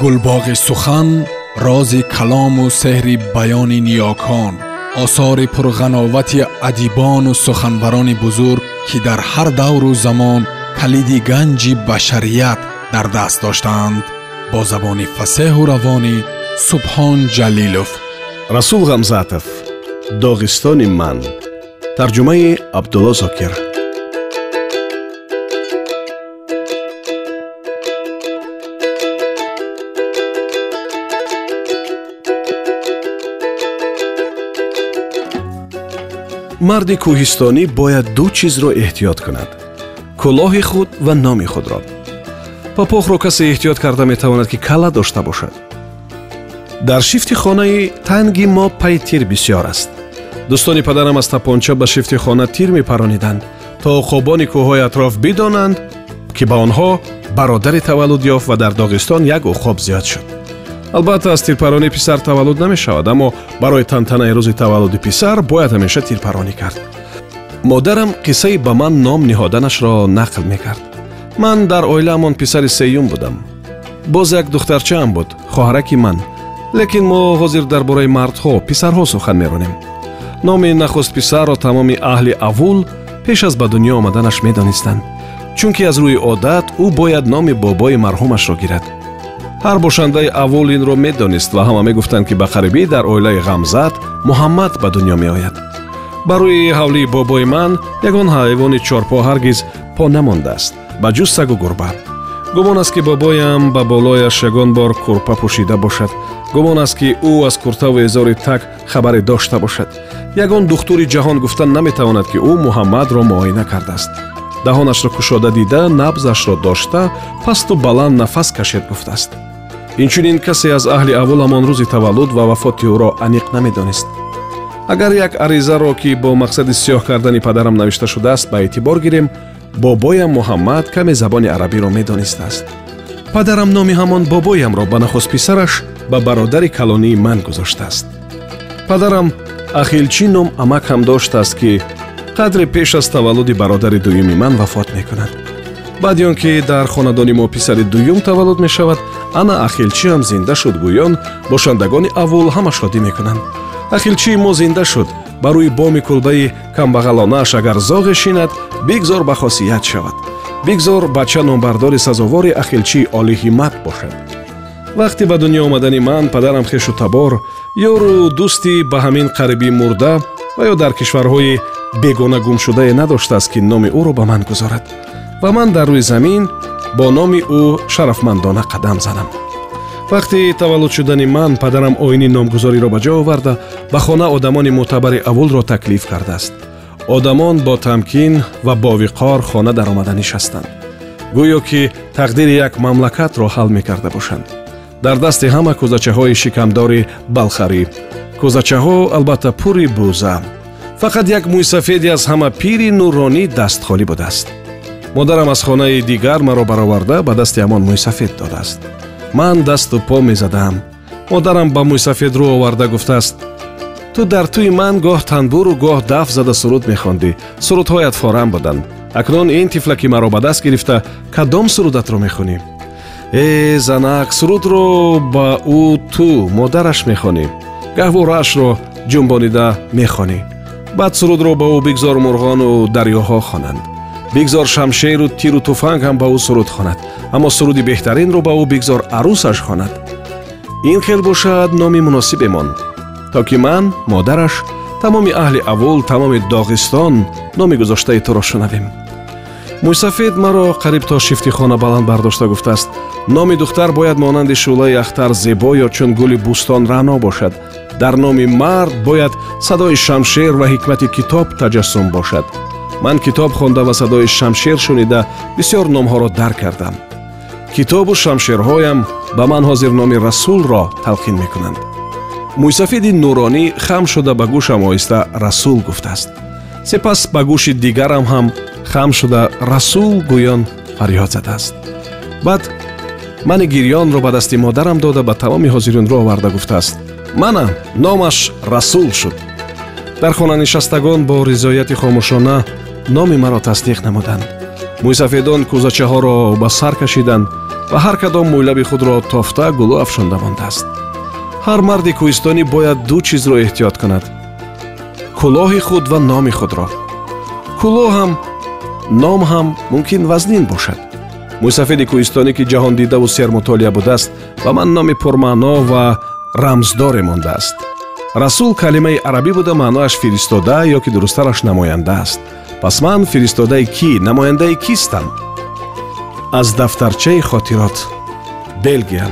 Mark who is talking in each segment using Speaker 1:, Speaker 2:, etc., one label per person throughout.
Speaker 1: гулбоғи сухан рози калому сеҳри баёни ниёкон осори пурғановати адибону суханбарони бузург ки дар ҳар давру замон калиди ганҷи башарият дар даст доштаанд бо забони фасеҳу равонӣ субҳон ҷалилов.
Speaker 2: Расул ғамзатов доғистони ман. Тарҷумаи абдулло зокир марди кӯҳистонӣ бояд ду чизро эҳтиёт кунад кӯлоҳи худ ва номи худро. Попохро касе эҳтиёт карда метавонад ки кала дошта бошад. Дар шифти хонаи танги мо пай тир бисьёр аст. Дӯстони падарам аз тапонча ба шифти хона тир мепарониданд то уқобони кӯҳҳои атроф бидонанд ки ба онҳо бародари таваллуд ёфт ва дар доғистон як уқоб зиёд шуд албатта аз тирпаронӣ писар таваллуд намешавад аммо барои тантанаи рӯзи таваллуди писар бояд ҳамеша тирпаронӣ кард. Модарам қиссаи ба ман ном ниҳоданашро нақл мекард. Ман дар оилаамон писари сеюм будам. Боз як духтарчаам буд хоҳараки ман. Лекин мо ҳозир дар бораи мардҳо писарҳо сухан меронем. Номи нахуст писарро тамоми аҳли авул пеш аз ба дунё омаданаш медонистанд. Чунки аз рӯи одат ӯ бояд номи бобои марҳумашро гирад ҳар бошандаи аввул инро медонист ва ҳама мегуфтанд ки ба қарибӣ дар оилаи ғамзат муҳаммад ба дунё меояд. Ба рӯи ҳавлии бобои ман ягон ҳайвони чорпо ҳаргиз по намондааст ба ҷуз сагу гурба гумон аст ки бобоям ба болояш ягон бор курпа пӯшида бошад. Гумон аст ки ӯ аз куртаву эзори так хабаре дошта бошад. Ягон духтури ҷаҳон гуфтан наметавонад ки ӯ муҳаммадро муоина кардааст. Даҳонашро кушода дида набзашро дошта пасту баланд нафас кашед гуфтааст инчунин касе аз аҳли аввуламон рӯзи таваллуд ва вафоти ӯро аниқ намедонист. Агар як аризаро ки бо мақсади сиёҳ кардани падарам навишта шудааст ба эътибор гирем бобоям муҳаммад каме забони арабиро медонистааст падарам номи ҳамон бобоямро ба нахуст писараш ба бародари калонии ман гузоштааст. Падарам ахилчӣ ном амак ҳам доштааст ки қадре пеш аз таваллуди бародари дуюми ман вафот мекунад. Баъди он ки дар хонадони мо писари дуюм таваллуд мешавад ана ахилчиам зинда шуд гӯён бошандагони аввул ҳама шодӣ мекунанд. Ахилчии мо зинда шуд. Ба рӯи боми кулбаи камбағалонааш агар зоғе шинад бигзор ба хосият шавад. Бигзор бача номбардори сазовори ахилчии олиҳимат бошад. Вақте ба дунё омадани ман падарам хешу табор ёру дӯсти ба ҳамин қарибӣ мурда ва ё дар кишварҳои бегона гумшудае надоштааст ки номи ӯро ба ман гузорад. Ва ман дар рӯи замин бо номи ӯ шарафмандона қадам занам. Вақти таваллуд шудани ман падарам оини номгузориро ба ҷо оварда ба хона одамони мӯътабари аввулро таклиф кардааст. Одамон бо тамкин ва бовиқор хона даромада нишастанд. Гӯё ки тақдири як мамлакатро ҳал мекарда бошанд. Дар дасти ҳама кӯзачаҳои шикамдори балхарӣ кӯзачаҳо албатта пури бӯза. Фақат як мӯйсафеде аз ҳама пири нуронӣ дастхолӣ будааст модарам аз хонаи дигар маро бароварда ба дасти ҳамон мӯйсафед додааст. Ман дасту по мезадам. Модарам ба мӯйсафед рӯ оварда гуфтааст ту дар тӯи ман гоҳ танбуру гоҳ даф зада суруд мехондӣ. Сурудҳоят форам буданд акнун ин тифла ки маро ба даст гирифта кадом сурудатро мехонӣ? Э занак сурудро ба ӯ ту модараш мехонӣ. Гаҳвораашро ҷумбонида мехонӣ. Баъд сурудро ба ӯ бигзор мурғону дарёҳо хонанд бигзор шамшеру тиру туфанг ҳам ба ӯ суруд хонад аммо суруди беҳтаринро ба ӯ бигзор арӯсаш хонад. Ин хел бошад номи муносибемон то ки ман модараш тамоми аҳли авул тамоми доғистон номи гузоштаи туро шунавем. Мӯйсафед маро қариб то шифти хона баланд бардошта гуфтааст. Номи духтар бояд монанди шӯлаи ахтар зебо ё чун гули бӯстон раъно бошад. Дар номи мард бояд садои шамшер ва ҳикмати китоб таҷассум бошад ман китоб хонда ва садои шамшер шунида бисьёр номҳоро дарк кардам. Китобу шамшерҳоям ба ман ҳозир номи расулро талқин мекунанд. Мӯйсафиди нуронӣ хам шуда ба гӯшам оҳиста расул гуфтааст. Сипас ба гӯши дигарам ҳам хам шуда расул гӯён фарёд задааст. Баъд мани гирёнро ба дасти модарам дода ба тамоми ҳозиринро оварда гуфтааст. Манам номаш расул шуд. Дар хона нишастагон бо ризояти хомӯшона номи маро тасдиқ намуданд. мӯйсафедон кӯзачаҳоро ба сар кашиданд ва ҳар кадом мӯйлаби худро тофта гулӯ афшонда мондааст. ҳар марди кӯҳистонӣ бояд ду чизро эҳтиёт кунад кӯлоҳи худ ва номи худро. кӯлоҳ ҳам ном ҳам мумкин вазнин бошад. мӯйсафеди кӯҳистонӣ ки ҷаҳондидаву сермутолиа будааст ба ман номи пурмаъно ва рамздоре мондааст. расул калимаи арабӣ буда маънояш фиристода ё ки дурусттараш намоянда аст пас ман фиристодаи кӣ намояндаи кистам? Аз дафтарчаи хотирот белгия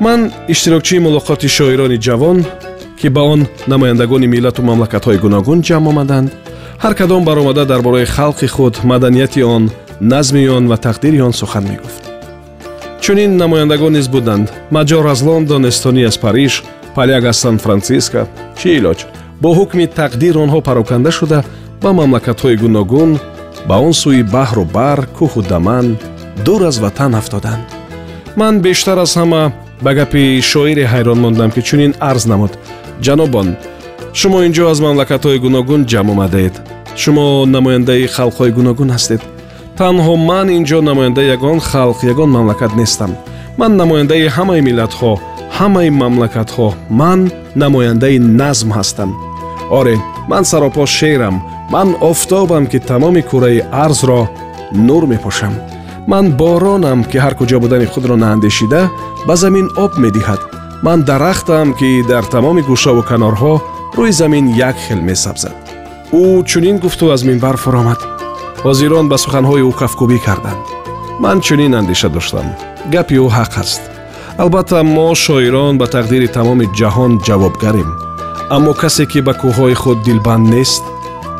Speaker 2: ман иштирокчии мулоқоти шоирони ҷавон ки ба он намояндагони миллату мамлакатҳои гуногун ҷамъ омаданд. Ҳар кадом баромада дар бораи халқи худ маданияти он назми он ва тақдири он сухан мегуфт. Чунин намояндагон низ буданд. Маҷор аз лондон эстонӣ аз париж паляк аз сан франсиско чӣ илоҷ? Бо ҳукми тақдир онҳо пароканда шуда ба мамлакатҳои гуногун ба он сӯи баҳру бар кӯҳу даман дур аз ватан афтоданд. Ман бештар аз ҳама ба гапи шоире ҳайрон мондам ки чунин арз намуд. Ҷанобон шумо ин ҷо аз мамлакатҳои гуногун ҷамъ омадаед шумо намояндаи халқҳои гуногун ҳастед. Танҳо ман ин ҷо намояндаи ягон халқ ягон мамлакат нестам. Ман намояндаи ҳамаи миллатҳо ҳамаи мамлакатҳо ман намояндаи назм ҳастам. Оре ман саропо шерам ман офтобам ки тамоми кураи арзро нур мепошам. Ман боронам ки ҳар куҷо будани худро наандешида ба замин об медиҳад. Ман дарахтам ки дар тамоми гӯшаву канорҳо рӯи замин як хел месабзад. Ӯ чунин гуфту аз минбар фуромад. Ҳозирон ба суханҳои ӯ кафкӯбӣ карданд. Ман чунин андеша доштам. Гапи ӯ ҳақ аст. Албатта мо шоирон ба тақдири тамоми ҷаҳон ҷавобгарем. Аммо касе ки ба кӯҳҳои худ дилбанд нест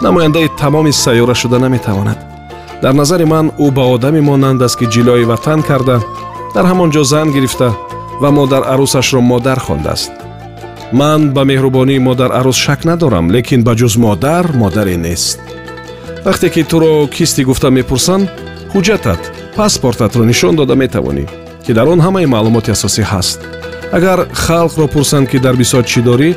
Speaker 2: намояндаи тамоми сайёра шуда наметавонад дар назари ман ӯ ба одаме монанд аст ки ҷилои ватан карда дар ҳамон ҷо зан гирифта ва модар арӯсашро модар хондааст ман ба меҳрубонии модар арӯс шак надорам лекин ба ҷуз модар модаре нест вақте ки туро кистӣ гуфта мепурсанд ҳуҷҷатат паспортатро нишон дода метавонӣ ки дар он ҳамаи маълумоти асосӣ ҳаст агар халқро пурсанд ки дар бисот чӣ дорӣ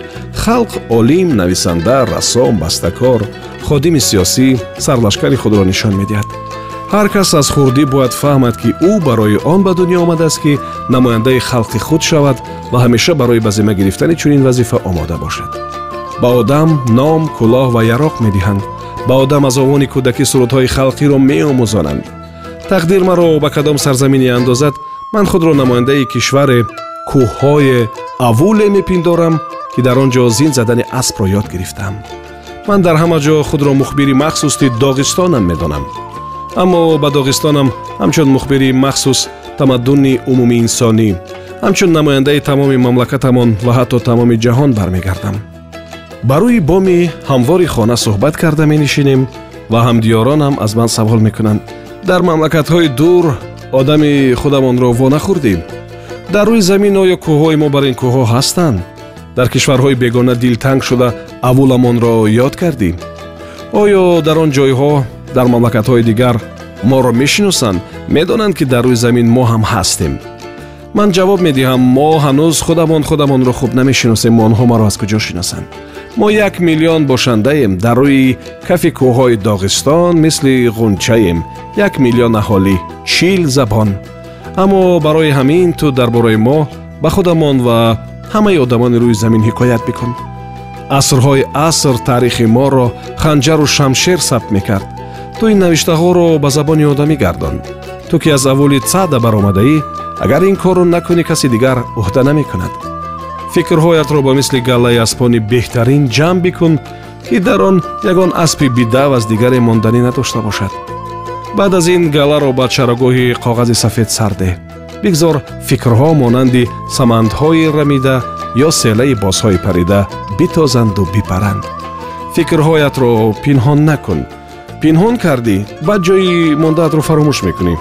Speaker 2: халқ олим нависанда рассом бастакор ходими сиёсӣ сарлашкари худро нишон медиҳад. Ҳар кас аз хурдӣ бояд фаҳмад ки ӯ барои он ба дунё омадааст ки намояндаи халқи худ шавад ва ҳамеша барои ба зимма гирифтани чунин вазифа омода бошад. Ба одам ном кӯлоҳ ва яроқ медиҳанд. Ба одам аз овони кӯдакӣ сурудҳои халқиро меомӯзонанд. Тақдир маро ба кадом сарзамине андозад ман худро намояндаи кишваре кӯҳҳое авуле мепиндорам ки дар он ҷо зин задани аспро ёд гирифтам ман дар ҳама ҷо худро мухбири махсуси доғистонам медонам аммо ба доғистонам ҳамчун мухбири махсус тамаддуни умумии инсонӣ ҳамчун намояндаи тамоми мамлакатамон ва ҳатто тамоми ҷаҳон бармегардам ба рӯи боми ҳамвори хона суҳбат карда менишинем ва ҳамдиёронам аз ман савол мекунанд дар мамлакатҳои дур одами худамонро вонахӯрдем дар рӯи замин оё кӯҳҳои мо бар ин кӯҳҳо ҳастанд. Дар кишварҳои бегона дилтанг шуда авуламонро ёд кардем оё дар он ҷойҳо дар мамлакатҳои дигар моро мешиносанд медонанд ки дар рӯи замин мо ҳам ҳастем. Ман ҷавоб медиҳам мо ҳанӯз худамон худамонро хуб намешиносем онҳо маро аз куҷо шиносанд. Мо як миллион бошандаем дар рӯи кафи кӯҳҳои доғистон мисли ғунчаем як миллион аҳолӣ чил забон аммо барои ҳамин ту дар бораи мо ба худамон ва ҳамаи одамони рӯи замин ҳикоят бикун. Асрҳои аср таърихи моро ханҷару шамшер сабт мекард. Ту ин навиштаҳоро ба забони одамӣ гардон. Ту ки аз аввули цада баромадаӣ агар ин корро накунӣ каси дигар уҳда намекунад. Фикрҳоятро ба мисли галлаи аспони беҳтарин ҷамъ бикун ки дар он ягон аспи бидав аз дигаре монданӣ надошта бошад баъд аз ин галларо ба чарогоҳи коғази сафед сарде бигзор фикрҳо монанди самандҳои рамида ё селаи бозҳои парида битозанду бипаранд. Фикрҳоятро пинҳон накун. Пинҳон кардӣ? Баъд ҷои мондаатро фаромӯш мекунӣ.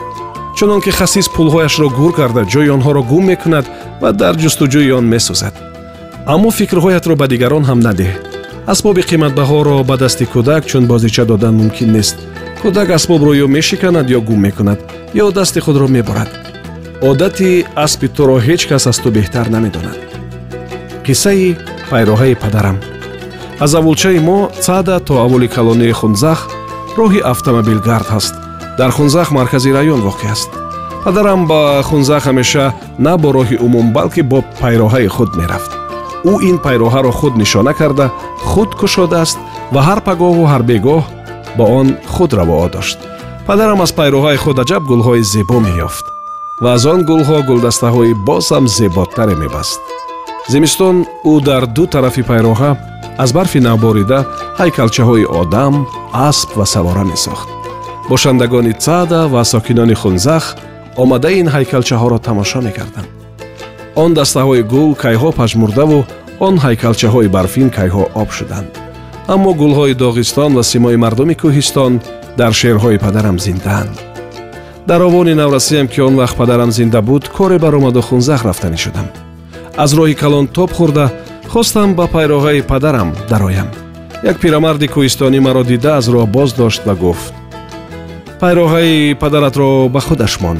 Speaker 2: Чунон ки хасис пулҳояшро гур карда ҷои онҳоро гум мекунад ва дар ҷустуҷӯи он месӯзад. Аммо фикрҳоятро ба дигарон ҳам надеҳ. Асбоби қиматбаҳоро ба дасти кӯдак чун бозича додан мумкин нест кӯдак асбобро ё мешиканад ё гум мекунад ё дасти худро меборад. Одати аспи туро ҳеҷ кас аз ту беҳтар намедонад. Қиссаи пайроҳаи падарам. Аз аввулчаи мо цада то аввули калонии хунзах роҳи автомобилгард ҳаст. Дар хунзах маркази район воқеъ аст. Падарам ба хунзах ҳамеша на бо роҳи умум балки бо пайроҳаи худ мерафт. Ӯ ин пайроҳаро худ нишона карда худ кушодааст ва ҳар пагоҳу ҳар бегоҳ ба он худ равоо дошт. Падарам аз пайроҳаи худ аҷаб гулҳои зебо меёфт ва аз он гулҳо гулдастаҳои бозам зеботаре мебаст. Зимистон ӯ дар ду тарафи пайроҳа аз барфи навборида ҳайкалчаҳои одам асп ва савора месохт. Бошандагони цаъда ва сокинони хунзах омада ин ҳайкалчаҳоро тамошо мекарданд. Он дастаҳои гул кайҳо пажмурдаву он ҳайкалчаҳои барфин кайҳо об шуданд аммо гулҳои доғистон ва симои мардуми кӯҳистон дар шеърҳои падарам зиндаанд. Дар овони наврасиям ки он вақт падарам зинда буд коре баромаду хунзах рафтанӣ шудам. Аз роҳи калон тоб хӯрда хостам ба пайроҳаи падарам дароям. Як пирамарди кӯҳистонӣ маро дида аз роҳ боз дошт ва гуфт. Пайроҳаи падаратро ба худаш мон.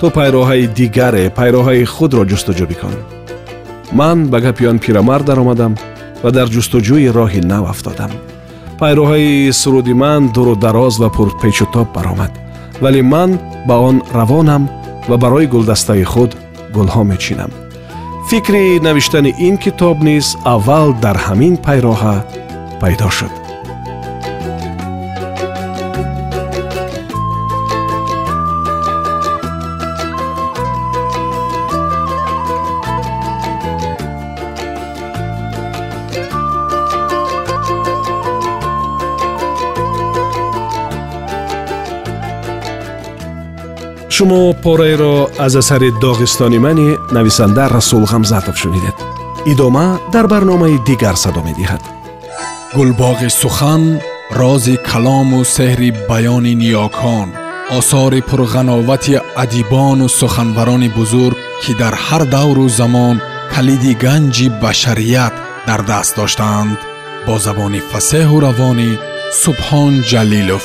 Speaker 2: Ту пайроҳаи дигаре пайроҳаи худро ҷустуҷӯ бикун ман ба гапи он пирамард даромадам ва дар ҷустуҷӯи роҳи нав афтодам. Пайроҳаи суруди ман дуру дароз ва пурпечутоб баромад вале ман ба он равонам ва барои гулдастаи худ гулҳо мечинам. Фикри навиштани ин китоб низ аввал дар ҳамин пайроҳа пайдо шуд шумо пораеро аз асари доғистони мани нависанда расул ғамзатов шунидед. Идома дар барномаи дигар садо медиҳад.
Speaker 1: Гулбоғи сухан рози калому сеҳри баёни ниёкон осори пурғановати адибону суханбарони бузург ки дар ҳар давру замон калиди ганҷи башарият дар даст доштаанд бо забони фасеҳу равонӣ субҳон ҷалилов